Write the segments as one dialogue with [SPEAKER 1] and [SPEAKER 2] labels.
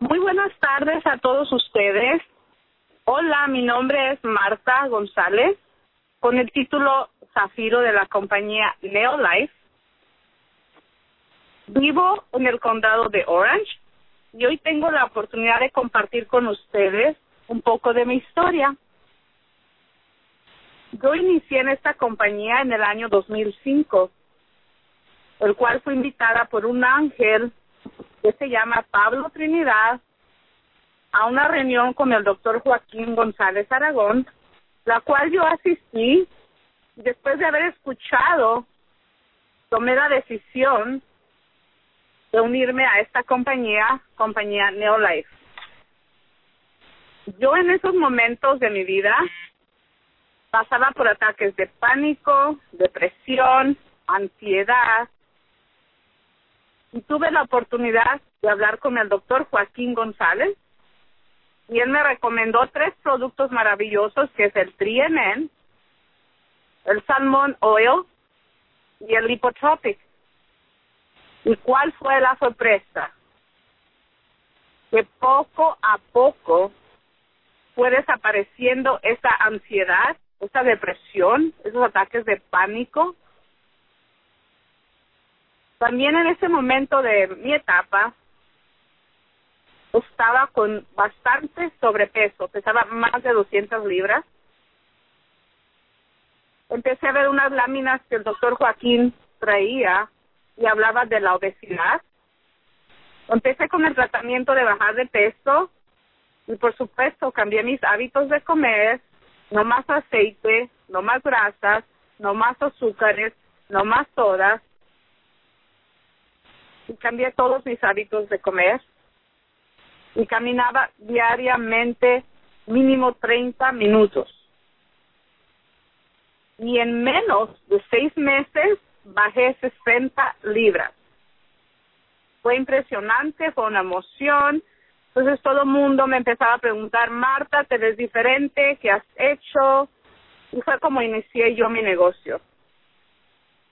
[SPEAKER 1] Muy buenas tardes a todos ustedes. Hola, mi nombre es Marta González, con el título Zafiro de la compañía Neolife. Vivo en el condado de Orange y hoy tengo la oportunidad de compartir con ustedes un poco de mi historia. Yo inicié en esta compañía en el año 2005, el cual fue invitada por un ángel que se llama Pablo Trinidad a una reunión con el doctor Joaquín González Aragón, la cual yo asistí después de haber escuchado, tomé la decisión de unirme a esta compañía, compañía Neolife. Yo en esos momentos de mi vida pasaba por ataques de pánico, depresión, ansiedad, y tuve la oportunidad de hablar con el doctor Joaquín González, y él me recomendó tres productos maravillosos, que es el Trienen, el Salmon Oil y el Lipotropic. ¿Y cuál fue la sorpresa? Que poco a poco fue desapareciendo esa ansiedad, esa depresión, esos ataques de pánico. También en ese momento de mi etapa, estaba con bastante sobrepeso, pesaba más de 200 libras. Empecé a ver unas láminas que el doctor Joaquín traía y hablaba de la obesidad. Empecé con el tratamiento de bajar de peso y por supuesto cambié mis hábitos de comer, no más aceite, no más grasas, no más azúcares, no más sodas. Y cambié todos mis hábitos de comer y caminaba diariamente mínimo 30 minutos. Y en menos de seis meses bajé 60 libras. Fue impresionante, fue una emoción. Entonces todo el mundo me empezaba a preguntar, Marta, ¿te ves diferente? ¿Qué has hecho? Y fue como inicié yo mi negocio.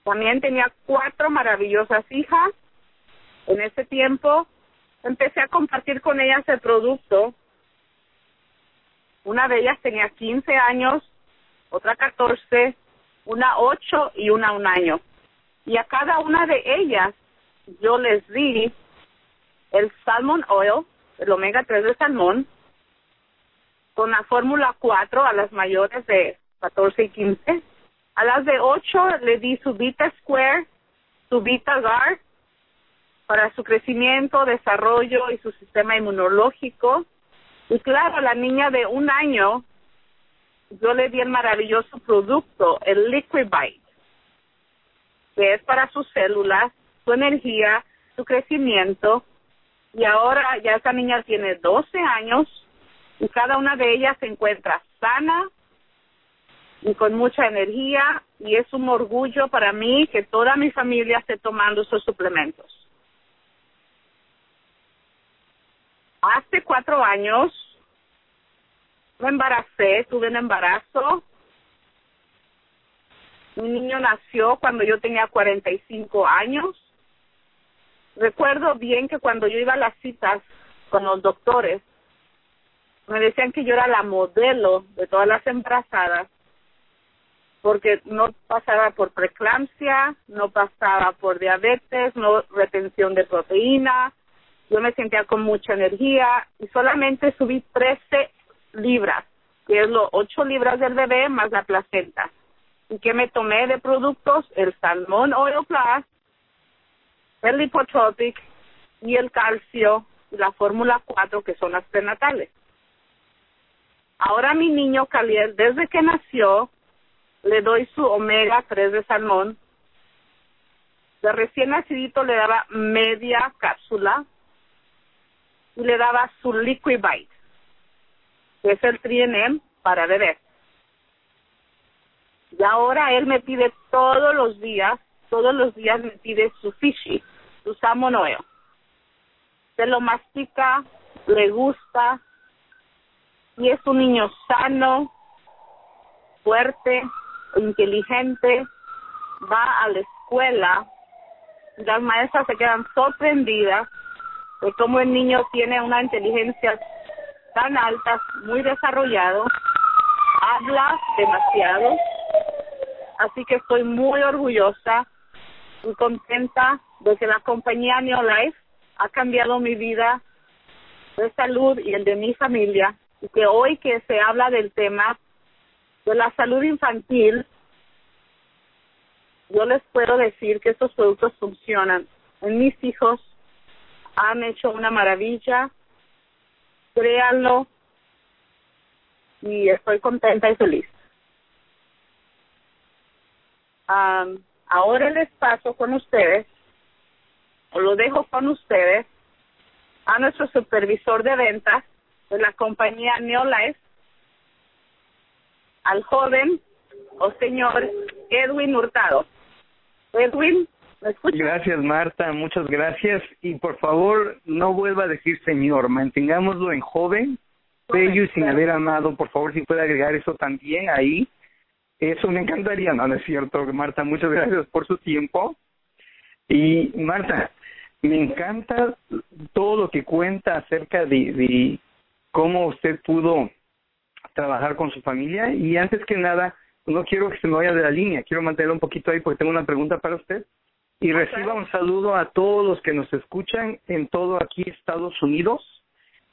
[SPEAKER 1] También tenía cuatro maravillosas hijas en ese tiempo empecé a compartir con ellas el producto. Una de ellas tenía 15 años, otra 14, una 8 y una un año. Y a cada una de ellas yo les di el Salmon Oil, el omega 3 de salmón, con la fórmula 4 a las mayores de 14 y 15. A las de 8 le di su Vita Square, su Vita Guard para su crecimiento, desarrollo y su sistema inmunológico. Y claro, la niña de un año, yo le di el maravilloso producto, el Liquid Bite, que es para sus células, su energía, su crecimiento. Y ahora ya esa niña tiene 12 años y cada una de ellas se encuentra sana y con mucha energía y es un orgullo para mí que toda mi familia esté tomando esos suplementos. Hace cuatro años me embaracé, tuve un embarazo. Mi niño nació cuando yo tenía 45 años. Recuerdo bien que cuando yo iba a las citas con los doctores, me decían que yo era la modelo de todas las embarazadas porque no pasaba por preeclampsia, no pasaba por diabetes, no retención de proteína, yo me sentía con mucha energía y solamente subí 13 libras, que es lo 8 libras del bebé más la placenta. ¿Y que me tomé de productos? El salmón oil plus, el lipotropic y el calcio y la fórmula 4 que son las prenatales. Ahora mi niño Caliel, desde que nació, le doy su omega 3 de salmón. De recién nacidito le daba media cápsula y le daba su Liquid Bite, que es el Trienem para beber. Y ahora él me pide todos los días, todos los días me pide su fishy, su salmon oil. Se lo mastica, le gusta y es un niño sano, fuerte, inteligente, va a la escuela, las maestras se quedan sorprendidas de cómo el niño tiene una inteligencia tan alta, muy desarrollado, habla demasiado, así que estoy muy orgullosa y contenta de que la compañía Neolife ha cambiado mi vida de salud y el de mi familia y que hoy que se habla del tema de la salud infantil, yo les puedo decir que estos productos funcionan. En mis hijos han hecho una maravilla, créanlo, y estoy contenta y feliz. ahora les paso con ustedes, o lo dejo con ustedes, a nuestro supervisor de ventas de la compañía Neolife, al joven o señor Edwin Hurtado. Edwin.
[SPEAKER 2] Gracias, Marta, muchas gracias. Y por favor, no vuelva a decir señor, mantengámoslo en joven, bello y sin haber amado. Por favor, si puede agregar eso también ahí. Eso me encantaría, no, no es cierto, Marta, muchas gracias por su tiempo. Y Marta, me encanta todo lo que cuenta acerca de, de cómo usted pudo trabajar con su familia y antes que nada, no quiero que se me vaya de la línea, quiero mantenerlo un poquito ahí porque tengo una pregunta para usted. Y reciba un saludo a todos los que nos escuchan en todo aquí Estados Unidos.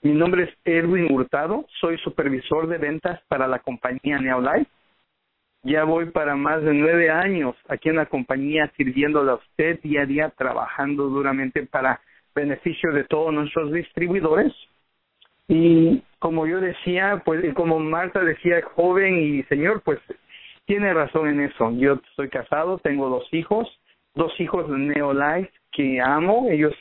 [SPEAKER 2] Mi nombre es Edwin Hurtado, soy supervisor de ventas para la compañía Neolife. Ya voy para más de nueve años aquí en la compañía sirviéndole a usted día a día, trabajando duramente para beneficio de todos nuestros distribuidores. Y como yo decía, pues como Marta decía, joven y señor, pues tiene razón en eso. Yo estoy casado, tengo dos hijos, dos hijos de Neolife que amo. Ellos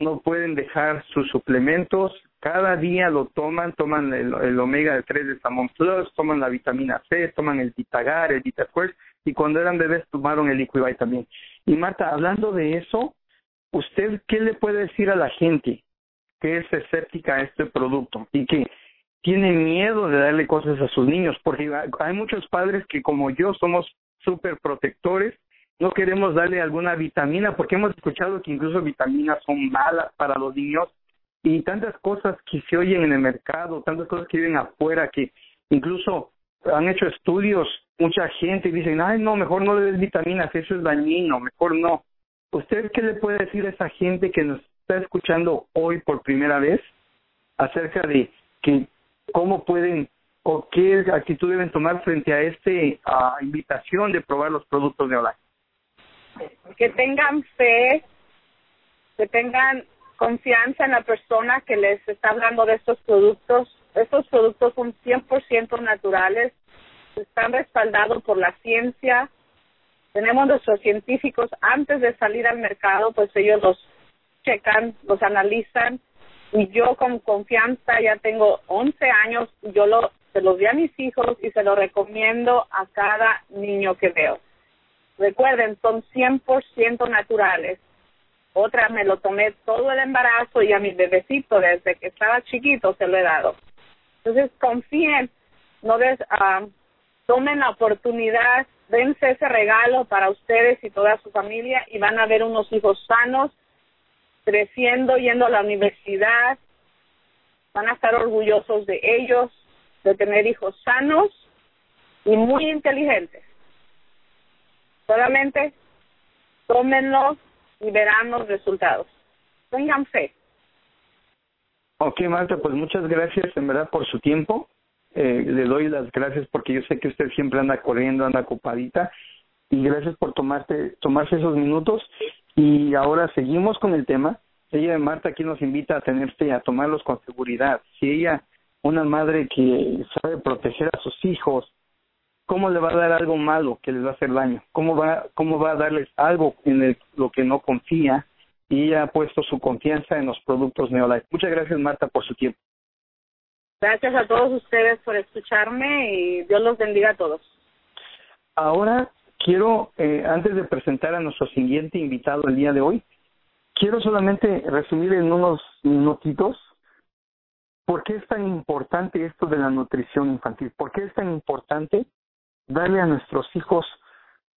[SPEAKER 2] no pueden dejar sus suplementos. Cada día lo toman, toman el, omega de 3 de Samon Plus, toman la vitamina C, toman el Vitagar, el VitaForce, y cuando eran bebés tomaron el Equivite también. Y Marta, hablando de eso, ¿usted qué le puede decir a la gente que es escéptica a este producto y que tiene miedo de darle cosas a sus niños, porque hay muchos padres que como yo somos súper protectores, no queremos darle alguna vitamina, porque hemos escuchado que incluso vitaminas son malas para los niños y tantas cosas que se oyen en el mercado, tantas cosas que viven afuera, que incluso han hecho estudios, mucha gente dice, ay no, mejor no le des vitaminas, eso es dañino, mejor no. ¿Usted qué le puede decir a esa gente que nos está escuchando hoy por primera vez acerca de que cómo pueden o qué actitud deben tomar frente a esta invitación de probar los productos de online.
[SPEAKER 1] Que tengan fe, que tengan confianza en la persona que les está hablando de estos productos. Estos productos son 100% naturales, están respaldados por la ciencia. Tenemos nuestros científicos antes de salir al mercado, pues ellos los checan, los analizan y yo con confianza ya tengo 11 años, yo lo, se los di a mis hijos y se lo recomiendo a cada niño que veo. Recuerden, son 100% naturales. Otra me lo tomé todo el embarazo y a mi bebecito desde que estaba chiquito se lo he dado. Entonces confíen, no des, uh, tomen la oportunidad, dense ese regalo para ustedes y toda su familia y van a ver unos hijos sanos creciendo, yendo a la universidad, van a estar orgullosos de ellos, de tener hijos sanos y muy inteligentes. Solamente tómenlos y verán los resultados. Tengan fe.
[SPEAKER 2] Ok, Marta, pues muchas gracias en verdad por su tiempo. Eh, le doy las gracias porque yo sé que usted siempre anda corriendo, anda ocupadita. Y gracias por tomarte, tomarse esos minutos. Y ahora seguimos con el tema. Ella, Marta, aquí nos invita a tenerse, a tomarlos con seguridad. Si ella, una madre que sabe proteger a sus hijos, ¿cómo le va a dar algo malo que les va a hacer daño? ¿Cómo va, cómo va a darles algo en el, lo que no confía? Y ha puesto su confianza en los productos Neolife. Muchas gracias, Marta, por su tiempo.
[SPEAKER 1] Gracias a todos ustedes por escucharme y Dios los bendiga a todos.
[SPEAKER 2] Ahora quiero, eh, antes de presentar a nuestro siguiente invitado el día de hoy, quiero solamente resumir en unos minutitos por qué es tan importante esto de la nutrición infantil, por qué es tan importante darle a nuestros hijos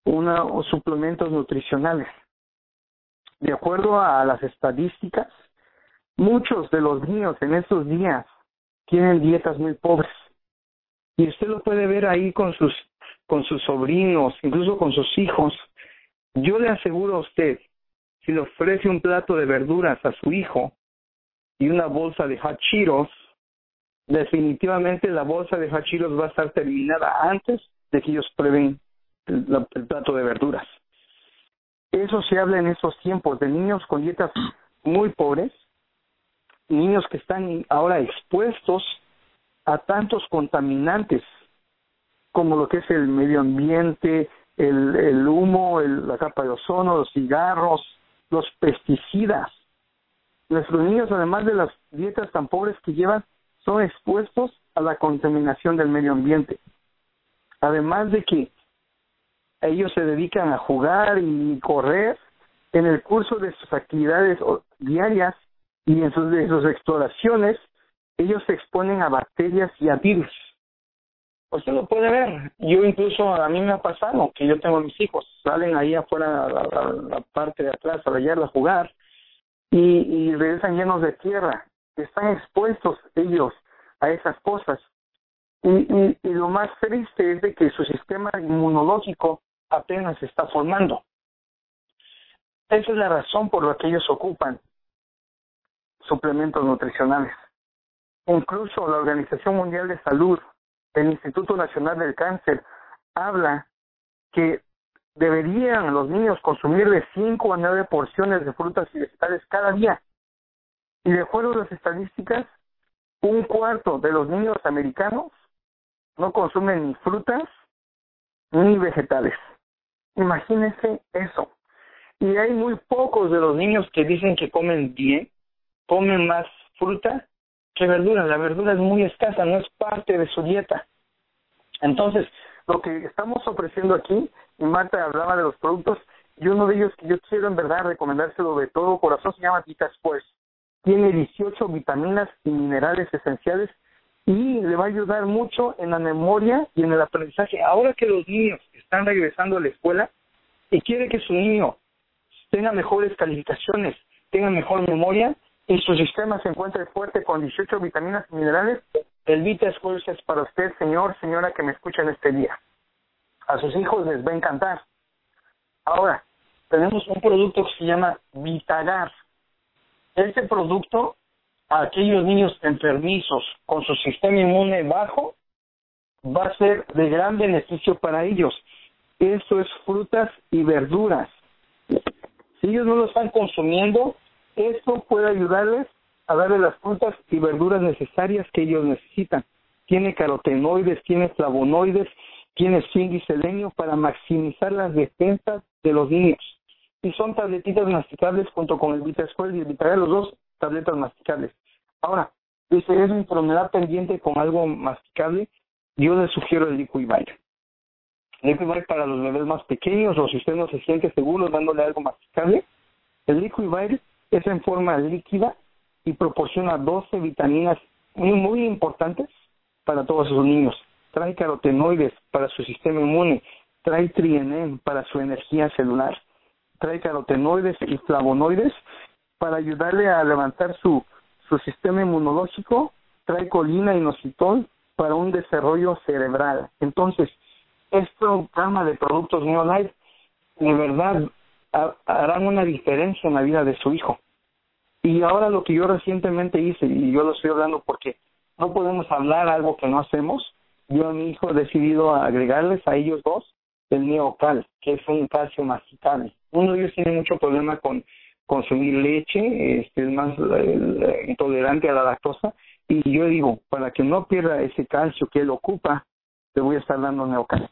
[SPEAKER 2] una, suplementos nutricionales. De acuerdo a las estadísticas, Muchos de los niños en estos días tienen dietas muy pobres. Y usted lo puede ver ahí con sus, con sus sobrinos, incluso con sus hijos. Yo le aseguro a usted, si le ofrece un plato de verduras a su hijo y una bolsa de hot definitivamente la bolsa de hot va a estar terminada antes de que ellos prueben el, plato de verduras. Eso se habla en estos tiempos de niños con dietas muy pobres, niños que están ahora expuestos a tantos contaminantes como lo que es el medio ambiente, el, el humo, el, la capa de ozono, los cigarros, los pesticidas. Nuestros niños, además de las dietas tan pobres que llevan, son expuestos a la contaminación del medio ambiente. Además de que ellos se dedican a jugar y correr, en el curso de sus actividades diarias y en sus, de sus exploraciones, ellos se exponen a bacterias y a virus. Usted lo puede ver. Yo incluso, a mí me ha pasado que yo tengo mis hijos, salen ahí afuera, a la, parte de atrás, a la a jugar, y, y regresan llenos de tierra. Están expuestos ellos a esas cosas. Y, y, y lo más triste es de que su sistema inmunológico apenas se está formando. Esa es la razón por la que ellos ocupan suplementos nutricionales. Incluso la Organización Mundial de Salud, el Instituto Nacional del Cáncer, habla que deberían los niños consumir de 5 a 9 porciones de frutas y vegetales cada día. Y de acuerdo a las estadísticas, un cuarto de los niños americanos no consumen ni frutas ni vegetales. Imagínense eso. Y hay muy pocos de los niños que dicen que comen bien, comen más fruta que verdura. La verdura es muy escasa, no es parte de su dieta. Entonces, lo que estamos ofreciendo aquí, y Marta hablaba de los productos, y uno de ellos que yo quiero en verdad recomendárselo de todo corazón se llama Vita Sports. Tiene 18 vitaminas y minerales esenciales y le va a ayudar mucho en la memoria y en el aprendizaje. Ahora que los niños están regresando a la escuela y quiere que su niño tenga mejores calificaciones, tenga mejor memoria y su sistema se encuentre fuerte con 18 vitaminas y minerales, el Vita es para usted, señor, señora que me escucha en este día. A sus hijos les va a encantar. Ahora, tenemos un producto que se llama Vitagar. Este producto, a aquellos niños enfermizos con su sistema inmune bajo, va a ser de gran beneficio para ellos. Esto es frutas y verduras. Si ellos no lo están consumiendo, esto puede ayudarles a darle las frutas y verduras necesarias que ellos necesitan. Tiene carotenoides, tiene flavonoides, tiene zinc y selenio para maximizar las defensas de los niños. Y son tabletitas masticables junto con el Vitasquare y el Vitagal, los dos tabletas masticables. Ahora, dice, es mi enfermedad pendiente con algo masticable, yo les sugiero el Liquivite. Liquivite para los bebés más pequeños o si usted no se siente seguro dándole algo masticable, el Liquivite es en forma líquida y proporciona 12 vitaminas muy, muy importantes para todos sus niños. Trae carotenoides para su sistema inmune, trae trienem para su energía celular, trae carotenoides y flavonoides para ayudarle a levantar su, su sistema inmunológico, trae colina y inositol para un desarrollo cerebral. Entonces, este programa de productos Neolife de verdad harán una diferencia en la vida de su hijo. Y ahora lo que yo recientemente hice, y yo lo estoy hablando porque no podemos hablar algo que no hacemos, yo a mi hijo he decidido agregarles a ellos dos el neocal, que es un calcio masticable. Uno de ellos tiene mucho problema con consumir leche, este, es más eh, intolerante a la lactosa, y yo digo, para que no pierda ese calcio que él ocupa, le voy a estar dando neocal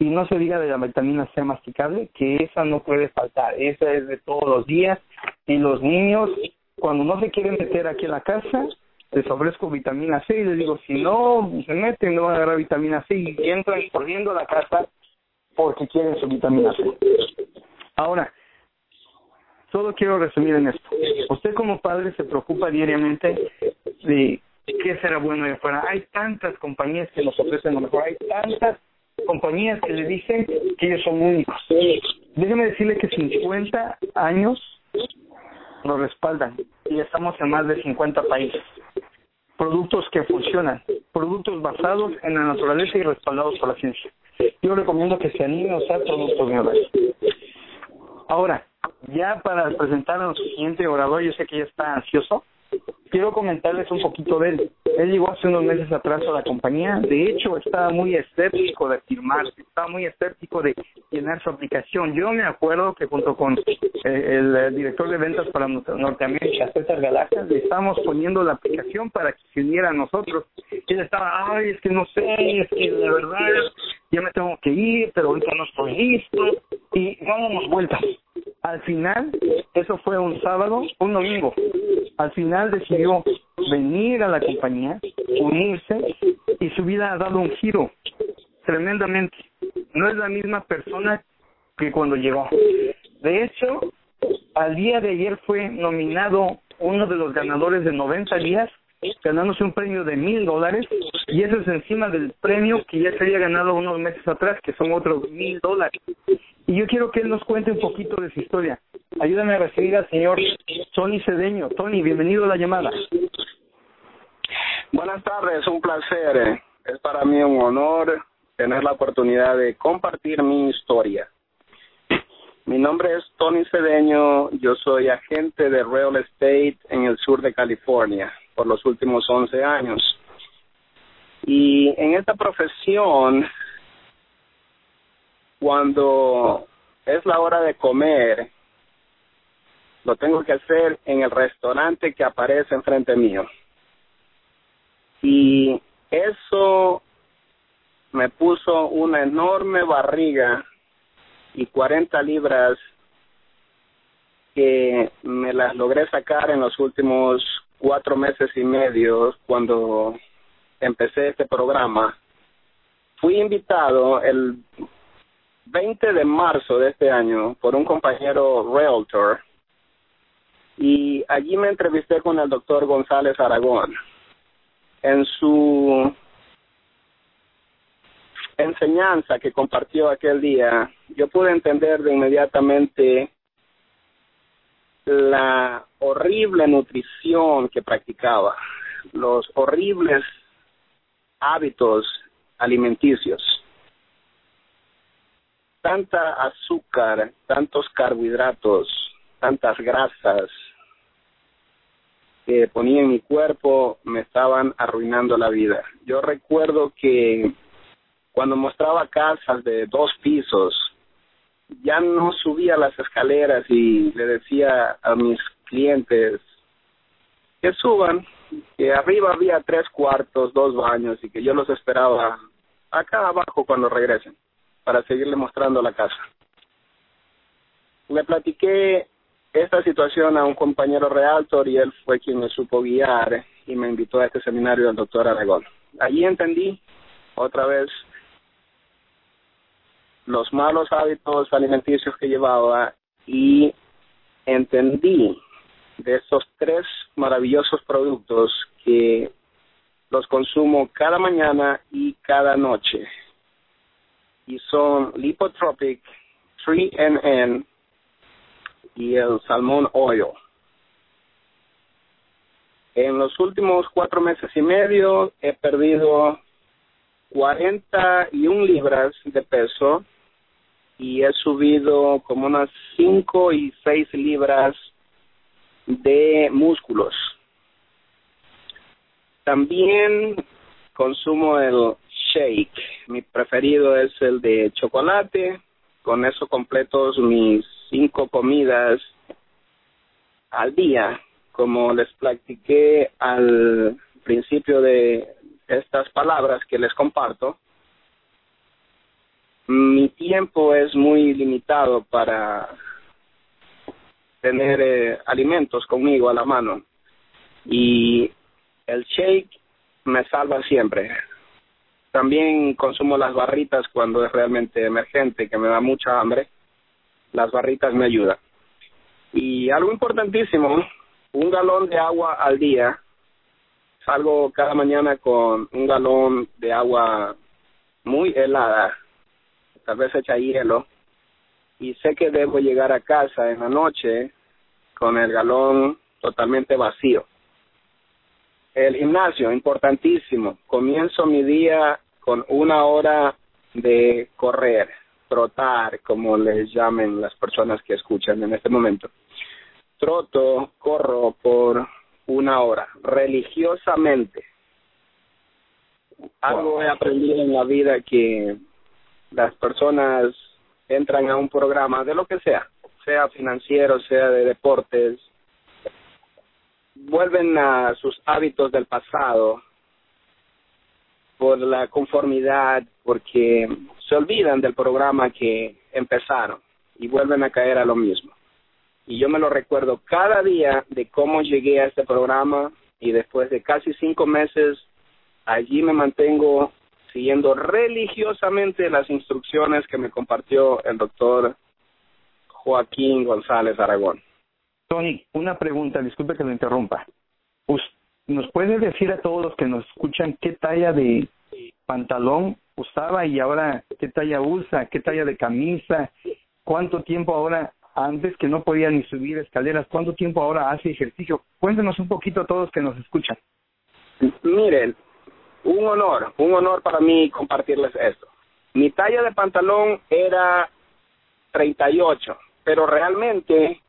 [SPEAKER 2] y no se diga de la vitamina C masticable, que esa no puede faltar, esa es de todos los días, y los niños, cuando no se quieren meter aquí en la casa, les ofrezco vitamina C y les digo, si no se meten, no van a agarrar vitamina C y entran corriendo a la casa porque quieren su vitamina C. Ahora, solo quiero resumir en esto. Usted como padre se preocupa diariamente de qué será bueno de afuera. Hay tantas compañías que nos ofrecen lo mejor, hay tantas compañías que le dicen que ellos son únicos. Déjeme decirle que 50 años nos respaldan y estamos en más de 50 países. Productos que funcionan, productos basados en la naturaleza y respaldados por la ciencia. Yo recomiendo que se anime a usar productos minerales. Ahora, ya para presentar a nuestro siguiente orador, yo sé que ya está ansioso, quiero comentarles un poquito de él. Él llegó hace unos meses atrás a la compañía. De hecho, estaba muy escéptico de firmar, estaba muy escéptico de llenar su aplicación. Yo me acuerdo que junto con eh, el director de ventas para Norteamérica, César Galaxia, le estábamos poniendo la aplicación para que se uniera a nosotros. Él estaba, ay, es que no sé, es que de verdad ya me tengo que ir, pero ahorita no estoy listo. Y dábamos vueltas. Al final, eso fue un sábado, un domingo. Al final decidió venir a la compañía, unirse y su vida ha dado un giro tremendamente. No es la misma persona que cuando llegó. De hecho, al día de ayer fue nominado uno de los ganadores de 90 días, ganándose un premio de mil dólares, y eso es encima del premio que ya se había ganado unos meses atrás, que son otros mil dólares. Y yo quiero que él nos cuente un poquito de su historia. Ayúdame a recibir al señor Tony Cedeño. Tony, bienvenido a la llamada.
[SPEAKER 3] Buenas tardes, un placer. Es para mí un honor tener la oportunidad de compartir mi historia. Mi nombre es Tony Cedeño, yo soy agente de real estate en el sur de California por los últimos 11 años. Y en esta profesión, cuando es la hora de comer, lo tengo que hacer en el restaurante que aparece enfrente mío. Y eso me puso una enorme barriga y 40 libras que me las logré sacar en los últimos cuatro meses y medio cuando empecé este programa. Fui invitado el 20 de marzo de este año por un compañero realtor y allí me entrevisté con el doctor González Aragón. En su enseñanza que compartió aquel día, yo pude entender de inmediatamente la horrible nutrición que practicaba, los horribles hábitos alimenticios. Tanta azúcar, tantos carbohidratos, tantas grasas que ponía en mi cuerpo me estaban arruinando la vida. Yo recuerdo que cuando mostraba casas de dos pisos, ya no subía las escaleras y le decía a mis clientes que suban, que arriba había tres cuartos, dos baños y que yo los esperaba acá abajo cuando regresen para seguirle mostrando la casa. Le platiqué esta situación a un compañero realtor y él fue quien me supo guiar y me invitó a este seminario del doctor Aragón. Allí entendí otra vez los malos hábitos alimenticios que llevaba y entendí de estos tres maravillosos productos que los consumo cada mañana y cada noche. Y son Lipotropic, 3NN y el Salmón Oil. En los últimos cuatro meses y medio he perdido 41 libras de peso y he subido como unas 5 y 6 libras de músculos. También consumo el shake. Mi preferido es el de chocolate. Con eso completo mis cinco comidas al día. Como les platiqué al principio de estas palabras que les comparto, mi tiempo es muy limitado para tener eh, alimentos conmigo a la mano y el shake me salva siempre. También consumo las barritas cuando es realmente emergente, que me da mucha hambre. Las barritas me ayudan. Y algo importantísimo, un galón de agua al día. Salgo cada mañana con un galón de agua muy helada, tal vez hecha hielo, y sé que debo llegar a casa en la noche con el galón totalmente vacío. El gimnasio, importantísimo. Comienzo mi día con una hora de correr, trotar, como les llamen las personas que escuchan en este momento. Troto, corro por una hora, religiosamente. Algo he aprendido en la vida que las personas entran a un programa de lo que sea, sea financiero, sea de deportes, vuelven a sus hábitos del pasado por la conformidad, porque se olvidan del programa que empezaron y vuelven a caer a lo mismo. Y yo me lo recuerdo cada día de cómo llegué a este programa y después de casi cinco meses allí me mantengo siguiendo religiosamente las instrucciones que me compartió el doctor Joaquín González Aragón.
[SPEAKER 2] Tony, una pregunta, disculpe que lo interrumpa. ¿Nos puede decir a todos los que nos escuchan qué talla de pantalón usaba y ahora qué talla usa, qué talla de camisa, cuánto tiempo ahora, antes que no podía ni subir escaleras, cuánto tiempo ahora hace ejercicio? Cuéntenos un poquito a todos que nos escuchan.
[SPEAKER 3] Miren, un honor, un honor para mí compartirles esto. Mi talla de pantalón era 38, pero realmente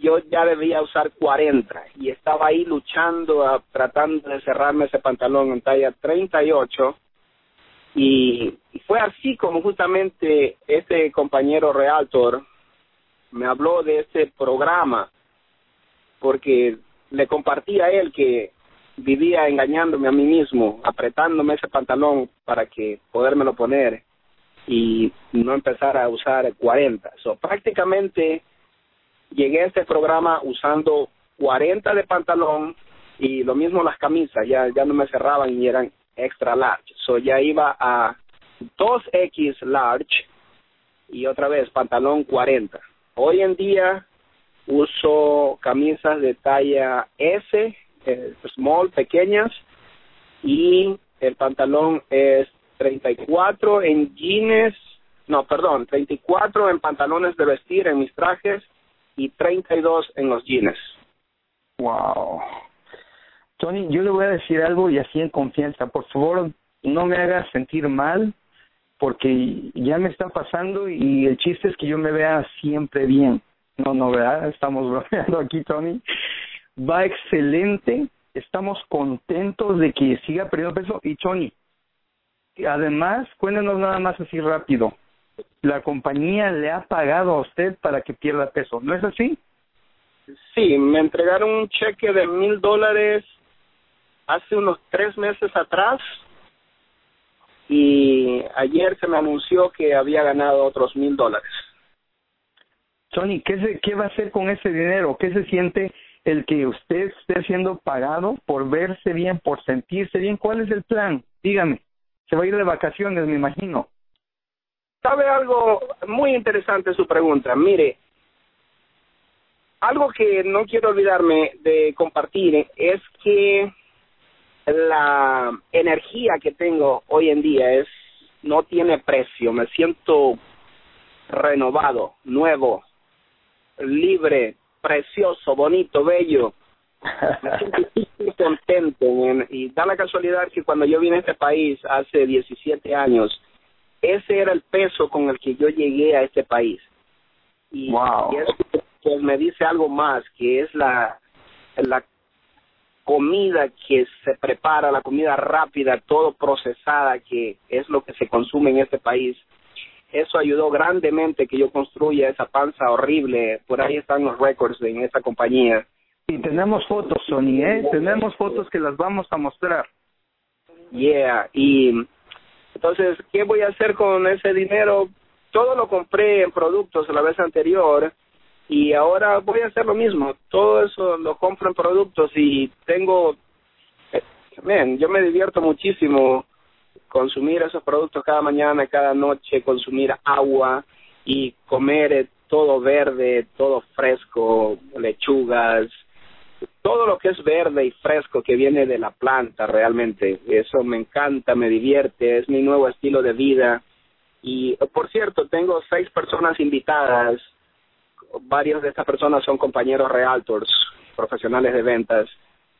[SPEAKER 3] yo ya debía usar 40 y estaba ahí luchando, tratando de cerrarme ese pantalón en talla 38 y, y fue así como justamente este compañero realtor me habló de este programa porque le compartí a él que vivía engañándome a mí mismo, apretándome ese pantalón para que podérmelo poner y no empezar a usar 40. So, prácticamente llegué a este programa usando 40 de pantalón y lo mismo las camisas, ya, ya no me cerraban y eran extra large. So, ya iba a 2X large y otra vez pantalón 40. Hoy en día uso camisas de talla S eh, small, pequeñas, y el pantalón es 34 en jeans, no, perdón, 34 en pantalones de vestir en mis trajes y 32 en los jeans.
[SPEAKER 2] Wow. Tony, yo le voy a decir algo y así en confianza. Por favor, no me hagas sentir mal porque ya me está pasando y el chiste es que yo me vea siempre bien. No, no, ¿verdad? Estamos bromeando aquí, Tony va excelente, estamos contentos de que siga perdiendo peso y Tony, además, cuéntenos nada más así rápido, la compañía le ha pagado a usted para que pierda peso, ¿no es así?
[SPEAKER 3] Sí, me entregaron un cheque de mil dólares hace unos tres meses atrás y ayer se me anunció que había ganado otros mil dólares.
[SPEAKER 2] Tony, ¿qué, se, ¿qué va a hacer con ese dinero? ¿Qué se siente el que usted esté siendo pagado por verse bien, por sentirse bien. ¿Cuál es el plan? Dígame. Se va a ir de vacaciones, me imagino.
[SPEAKER 3] ¿Sabe algo muy interesante su pregunta? Mire, algo que no quiero olvidarme de compartir es que la energía que tengo hoy en día es no tiene precio. Me siento renovado, nuevo, libre, precioso, bonito, bello. Me contento y da la casualidad que cuando yo vine a este país hace 17 años, ese era el peso con el que yo llegué a este país. Y,
[SPEAKER 2] wow.
[SPEAKER 3] eso me dice algo más, que es la, la comida que se prepara, la comida rápida, todo procesada, que es lo que se consume en este país eso ayudó grandemente que yo construya esa panza horrible. Por ahí están los récords en esa compañía.
[SPEAKER 2] Y tenemos fotos, Sony, ¿eh? Tenemos fotos que las vamos a mostrar.
[SPEAKER 3] Yeah, y entonces, ¿qué voy a hacer con ese dinero? Todo lo compré en productos la vez anterior y ahora voy a hacer lo mismo. Todo eso lo compro en productos y tengo... Man, yo me divierto muchísimo consumir esos productos cada mañana, cada noche, consumir agua y comer eh, todo verde, todo fresco, lechugas, todo lo que es verde y fresco que viene de la planta realmente. Eso me encanta, me divierte, es mi nuevo estilo de vida. Y por cierto, tengo seis personas invitadas varios de estas personas son compañeros realtors, profesionales de ventas,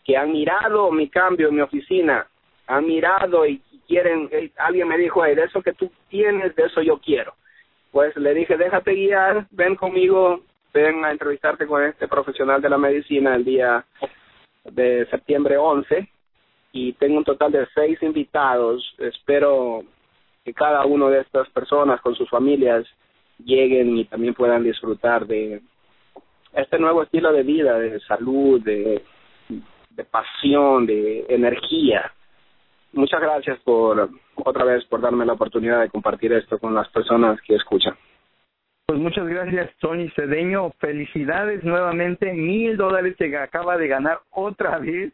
[SPEAKER 3] que han mirado mi cambio en mi oficina, han mirado y quieren, alguien me dijo, de eso que tú tienes, de eso yo quiero. Pues le dije, déjate guiar, ven conmigo, ven a entrevistarte con este profesional de la medicina el día de septiembre 11 y tengo un total de seis invitados. Espero que cada una de estas personas con sus familias lleguen y también puedan disfrutar de este nuevo estilo de vida, de salud, de, de pasión, de energía. Muchas gracias por otra vez por darme la oportunidad de compartir esto con las personas que escuchan.
[SPEAKER 2] Pues muchas gracias, Tony Cedeño. Felicidades nuevamente. Mil dólares que acaba de ganar otra vez.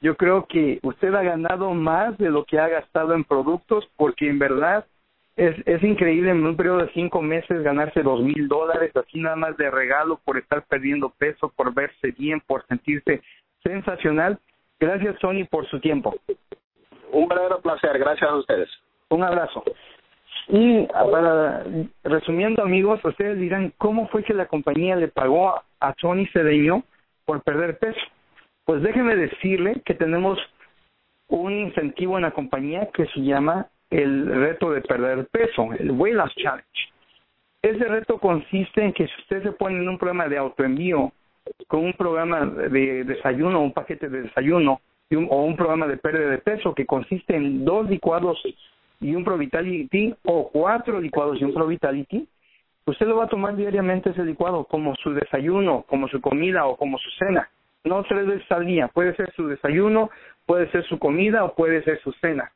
[SPEAKER 2] Yo creo que usted ha ganado más de lo que ha gastado en productos porque en verdad es, es increíble en un periodo de cinco meses ganarse dos mil dólares así nada más de regalo por estar perdiendo peso, por verse bien, por sentirse sensacional. Gracias, Tony, por su tiempo.
[SPEAKER 3] Un verdadero placer. Gracias a ustedes.
[SPEAKER 2] Un abrazo. Y para resumiendo amigos, ustedes dirán, ¿cómo fue que la compañía le pagó a Tony Cedeño por perder peso? Pues déjeme decirle que tenemos un incentivo en la compañía que se llama el reto de perder peso, el Weight Loss Challenge. Ese reto consiste en que si usted se pone en un programa de autoenvío con un programa de desayuno, un paquete de desayuno o un programa de pérdida de peso que consiste en dos licuados y un Pro Vitality o cuatro licuados y un Pro Vitality, usted lo va a tomar diariamente ese licuado como su desayuno, como su comida o como su cena. No tres veces al día. Puede ser su desayuno, puede ser su comida o puede ser su cena.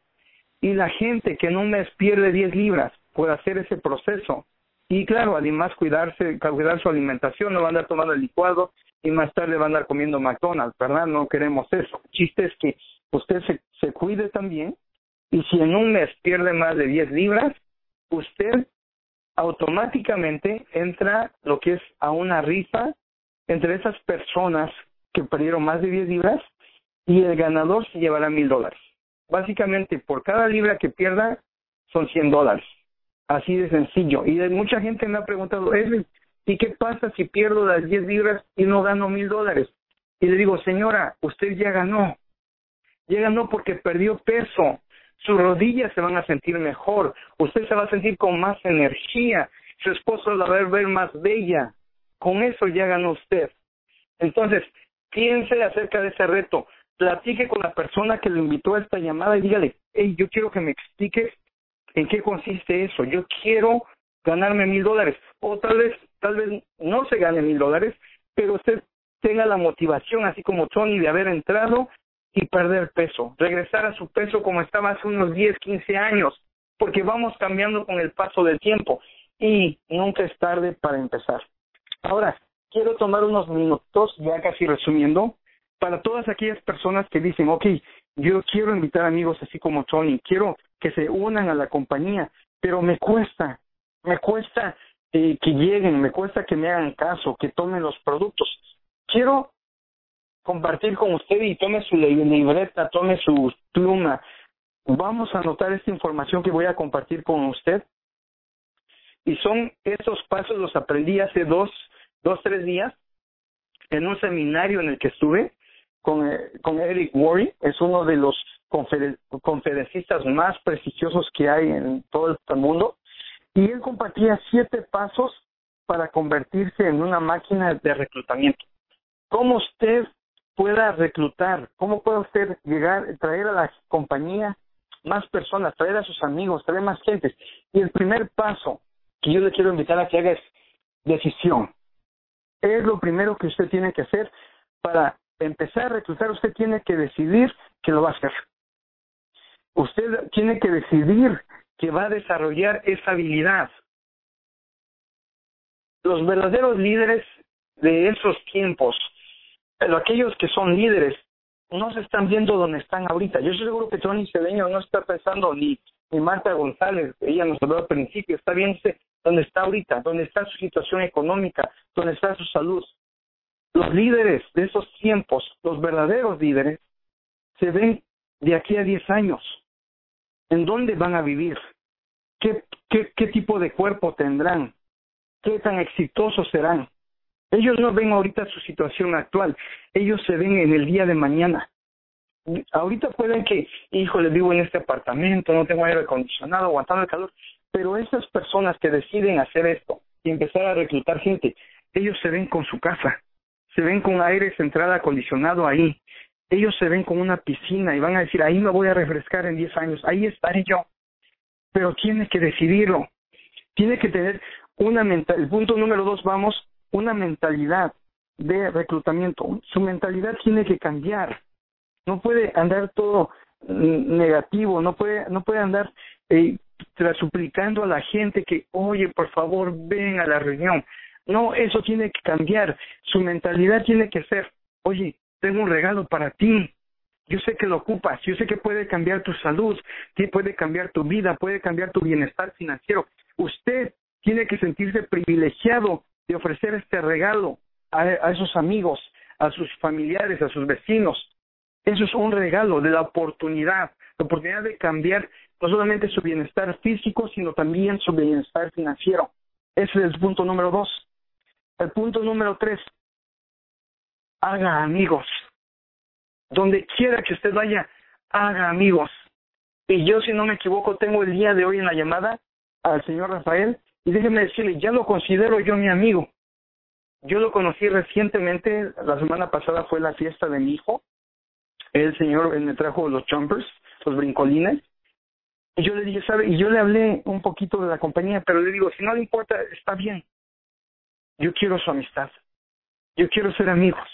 [SPEAKER 2] Y la gente que en un mes pierde 10 libras puede hacer ese proceso. Y claro, además cuidarse, cuidar su alimentación, no va a andar tomando el licuado y más tarde va a andar comiendo McDonald's, ¿verdad? No queremos eso. El chiste es que usted se, se cuide también y si en un mes pierde más de 10 libras, usted automáticamente entra lo que es a una rifa entre esas personas que perdieron más de 10 libras y el ganador se llevará mil dólares. Básicamente, por cada libra que pierda, son 100 dólares. Así de sencillo. Y mucha gente me ha preguntado, ¿y qué pasa si pierdo las 10 libras y no gano mil dólares? Y le digo, señora, usted ya ganó. Ya ganó porque perdió peso. Sus rodillas se van a sentir mejor. Usted se va a sentir con más energía. Su esposo la va a ver más bella. Con eso ya ganó usted. Entonces, piense acerca de ese reto platique con la persona que le invitó a esta llamada y dígale, hey, yo quiero que me expliques en qué consiste eso. Yo quiero ganarme mil dólares. O tal vez, tal vez no se gane mil dólares, pero usted tenga la motivación, así como Tony, de haber entrado y perder peso, regresar a su peso como estaba hace unos 10, 15 años, porque vamos cambiando con el paso del tiempo y nunca es tarde para empezar. Ahora, quiero tomar unos minutos, ya casi resumiendo, para todas aquellas personas que dicen, ok, yo quiero invitar amigos así como Tony, quiero que se unan a la compañía, pero me cuesta, me cuesta eh, que lleguen, me cuesta que me hagan caso, que tomen los productos. Quiero compartir con usted y tome su libreta, tome su pluma. Vamos a anotar esta información que voy a compartir con usted. Y son esos pasos, los aprendí hace dos, dos, tres días en un seminario en el que estuve con, eh, con Eric Worre, es uno de los conferencistas más prestigiosos que hay en todo el mundo, y él compartía siete pasos para convertirse en una máquina de reclutamiento. ¿Cómo usted pueda reclutar? ¿Cómo puede usted llegar, traer a la compañía más personas, traer a sus amigos, traer más gente? Y el primer paso que yo le quiero invitar a que haga es decisión. Es lo primero que usted tiene que hacer para empezar a reclutar, usted tiene que decidir que lo va a hacer. Usted tiene que decidir que va a desarrollar esa habilidad. Los verdaderos líderes de esos tiempos, aquellos que son líderes, no se están viendo donde están ahorita. Yo estoy seguro que Tony Cedeño no está pensando ni, ni Marta González, ella nos habló al principio, está viéndose donde está ahorita, donde está su situación económica, donde está su salud. Los líderes de esos tiempos, los verdaderos líderes, se ven de aquí a 10 años. ¿En dónde van a vivir? ¿Qué, qué, qué tipo de cuerpo tendrán? ¿Qué tan exitosos serán? Ellos no ven ahorita su situación actual, ellos se ven en el día de mañana. Ahorita pueden que, híjole, vivo en este apartamento, no tengo aire acondicionado, aguantando el calor, pero esas personas que deciden hacer esto y empezar a reclutar gente, ellos se ven con su casa, se ven con aire central acondicionado ahí, ellos se ven con una piscina y van a decir, ahí me voy a refrescar en 10 años, ahí estaré yo. Pero tiene que decidirlo, tiene que tener una mental, el punto número dos, vamos, una mentalidad de reclutamiento. Su mentalidad tiene que cambiar. No puede andar todo mm, negativo, no puede, no puede andar eh, suplicando a la gente que, oye, por favor, ven a la reunión. No, eso tiene que cambiar. Su mentalidad tiene que ser, oye, tengo un regalo para ti. Yo sé que lo ocupas, yo sé que puede cambiar tu salud, puede cambiar tu vida, puede cambiar tu bienestar financiero. Usted tiene que sentirse privilegiado de ofrecer este regalo a esos amigos, a sus familiares, a sus vecinos. Eso es un regalo de la oportunidad, la oportunidad de cambiar no solamente su bienestar físico, sino también su bienestar financiero. Ese es el punto número dos. El punto número tres, haga amigos. Donde quiera que usted vaya, haga amigos. Y yo, si no me equivoco, tengo el día de hoy en la llamada al señor Rafael y déjeme decirle, ya lo considero yo mi amigo. Yo lo conocí recientemente, la semana pasada fue la fiesta de mi hijo. El señor me trajo los jumpers, los brincolines. Y yo le dije, ¿sabe? Y yo le hablé un poquito de la compañía, pero le digo, si no le importa, está bien. Yo quiero su amistad. Yo quiero ser amigos.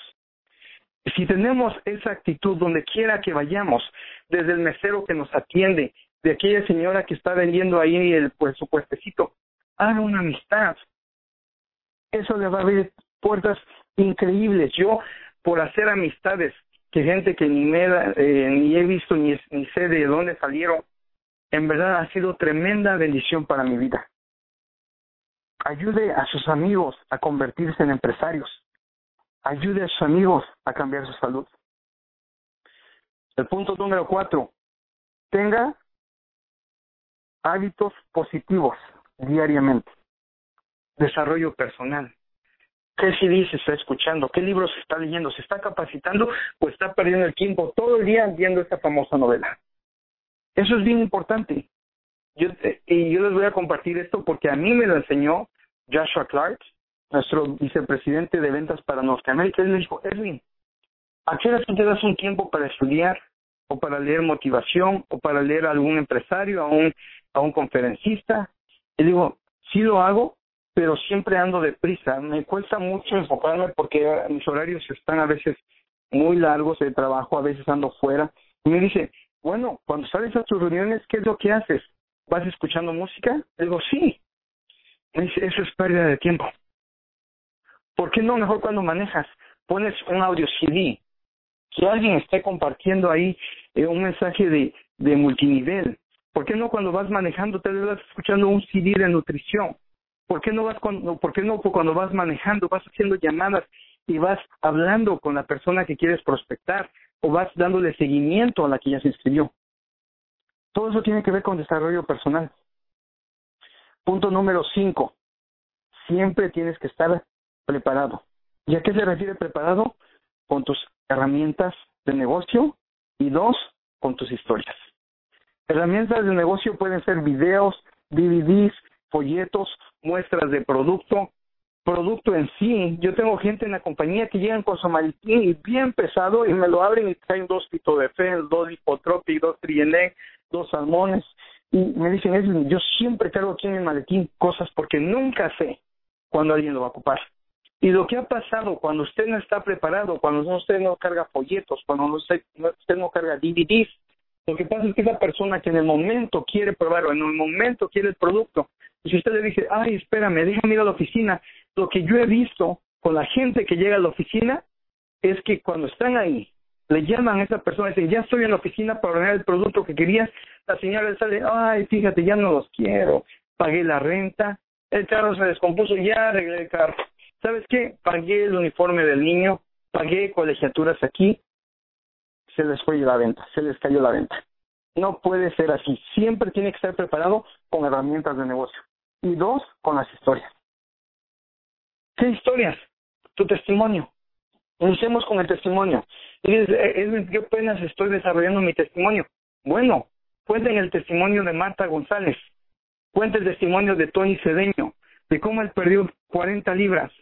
[SPEAKER 2] Si tenemos esa actitud donde quiera que vayamos, desde el mesero que nos atiende, de aquella señora que está vendiendo ahí el, pues, su puestecito, haga una amistad. Eso le va a abrir puertas increíbles. Yo, por hacer amistades, que gente que ni me eh, ni he visto ni, ni sé de dónde salieron, en verdad ha sido tremenda bendición para mi vida. Ayude a sus amigos a convertirse en empresarios ayude a sus amigos a cambiar su salud. El punto número cuatro, tenga hábitos positivos diariamente. Desarrollo personal. ¿Qué CD se está escuchando? ¿Qué libros está leyendo? ¿Se está capacitando o está perdiendo el tiempo todo el día viendo esta famosa novela? Eso es bien importante. Yo, y yo les voy a compartir esto porque a mí me lo enseñó Joshua Clark nuestro vicepresidente de ventas para Norteamérica, él me dijo, Edwin, ¿a qué hora tú te das un tiempo para estudiar o para leer motivación o para leer a algún empresario, a un, a un conferencista? Y digo, sí lo hago, pero siempre ando deprisa. Me cuesta mucho enfocarme porque mis horarios están a veces muy largos de trabajo, a veces ando fuera. Y me dice, bueno, cuando sales a tus reuniones, ¿qué es lo que haces? ¿Vas escuchando música? digo, sí. Me dice, eso es pérdida de tiempo. ¿Por qué no mejor cuando manejas? Pones un audio CD, que alguien esté compartiendo ahí eh, un mensaje de, de multinivel. ¿Por qué no cuando vas manejando te vas escuchando un CD de nutrición? ¿Por qué no vas cuando, por qué no cuando vas manejando vas haciendo llamadas y vas hablando con la persona que quieres prospectar o vas dándole seguimiento a la que ya se inscribió? Todo eso tiene que ver con desarrollo personal. Punto número cinco. Siempre tienes que estar preparado. ¿Y a qué se refiere preparado? Con tus herramientas de negocio y dos, con tus historias. Herramientas de negocio pueden ser videos, DVDs, folletos, muestras de producto, producto en sí. Yo tengo gente en la compañía que llegan con su maletín bien pesado y me lo abren y traen dos pito de dos hipotropi, dos triene, dos salmones. Y me dicen, yo siempre cargo aquí en el maletín cosas porque nunca sé cuándo alguien lo va a ocupar. Y lo que ha pasado cuando usted no está preparado, cuando usted no carga folletos, cuando usted, no carga DVDs, lo que pasa es que esa persona que en el momento quiere probarlo, en el momento quiere el producto, y si usted le dice, ay, espérame, déjame ir a la oficina, lo que yo he visto con la gente que llega a la oficina es que cuando están ahí, le llaman a esa persona y dicen, ya estoy en la oficina para ordenar el producto que querías, la señora le sale, ay, fíjate, ya no los quiero, pagué la renta, el carro se descompuso, ya arreglé el carro. ¿Sabes qué? Pagué el uniforme del niño, pagué colegiaturas aquí, se les fue la venta, se les cayó la venta. No puede ser así. Siempre tiene que estar preparado con herramientas de negocio. Y dos, con las historias. ¿Qué historias? tu testimonio. Iniciemos con el testimonio. Y dices, eh, yo apenas estoy desarrollando mi testimonio. Bueno, cuenten el testimonio de Marta González. Cuenta el testimonio de Tony Cedeño, de cómo él perdió 40 libras,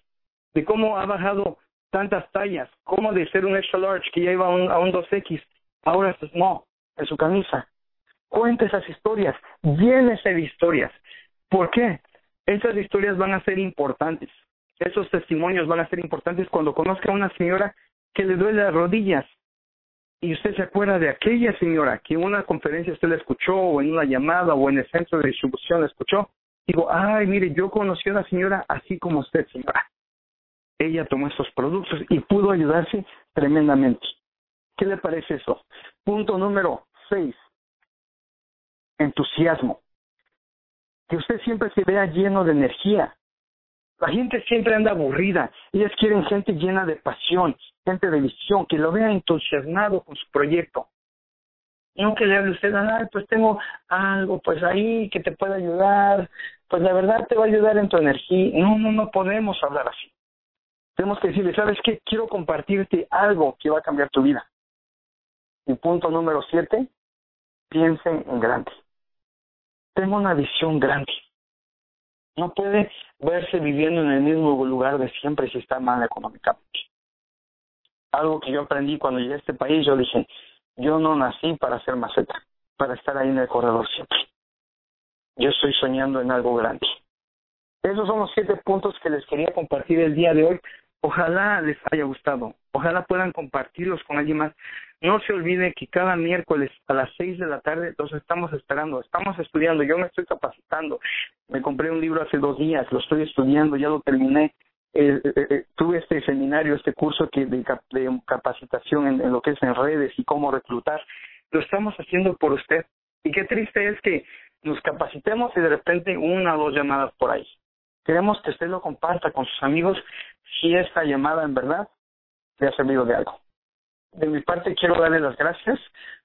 [SPEAKER 2] de cómo ha bajado tantas tallas, cómo de ser un extra large que ya iba a un, a un 2X, ahora es small en su camisa. Cuente esas historias, llénese de historias. ¿Por qué? Esas historias van a ser importantes. Esos testimonios van a ser importantes cuando conozca a una señora que le duele las rodillas. Y usted se acuerda de aquella señora que en una conferencia usted la escuchó, o en una llamada, o en el centro de distribución la escuchó. Digo, ay, mire, yo conocí a una señora así como usted, señora. Ella tomó estos productos y pudo ayudarse tremendamente. ¿Qué le parece eso? Punto número seis. Entusiasmo. Que usted siempre se vea lleno de energía. La gente siempre anda aburrida. Ellas quieren gente llena de pasión, gente de visión, que lo vea entusiasmado con su proyecto. No que le hable usted, ay, pues tengo algo, pues ahí que te puede ayudar, pues la verdad te va a ayudar en tu energía. No, no, no podemos hablar así. Tenemos que decirle, ¿sabes qué? Quiero compartirte algo que va a cambiar tu vida. Y punto número siete, piensen en grande. Tengo una visión grande. No puede verse viviendo en el mismo lugar de siempre si está mal económicamente. Algo que yo aprendí cuando llegué a este país, yo dije, yo no nací para ser maceta, para estar ahí en el corredor siempre. Yo estoy soñando en algo grande. Esos son los siete puntos que les quería compartir el día de hoy. Ojalá les haya gustado. Ojalá puedan compartirlos con alguien más. No se olvide que cada miércoles a las seis de la tarde los estamos esperando, estamos estudiando, yo me estoy capacitando, me compré un libro hace dos días, lo estoy estudiando, ya lo terminé, eh, eh, eh, tuve este seminario, este curso que de, capacitación en, en, lo que es en redes y cómo reclutar, lo estamos haciendo por usted. Y qué triste es que nos capacitemos y de repente una o dos llamadas por ahí. Queremos que usted lo comparta con sus amigos si esta llamada en verdad le ha servido de algo de mi parte quiero darle las gracias.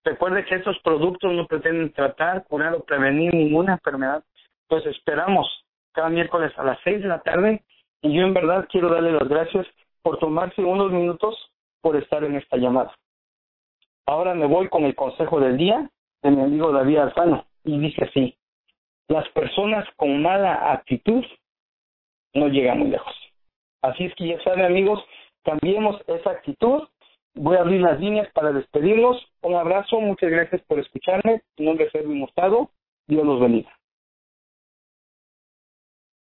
[SPEAKER 2] Recuerde que estos productos no pretenden tratar, curar o prevenir ninguna enfermedad. Pues esperamos cada miércoles a las seis de la tarde y yo en verdad quiero darle las gracias por tomarse unos minutos por estar en esta llamada. Ahora me voy con el consejo del día de mi amigo David Alfano y dice así, las personas con mala actitud no llegan muy lejos. Así es que ya saben amigos, cambiemos esa actitud Voy a abrir las líneas para despedirnos. Un abrazo, muchas gracias por escucharme. Mi nombre es Edwin Mostado. Dios los bendiga.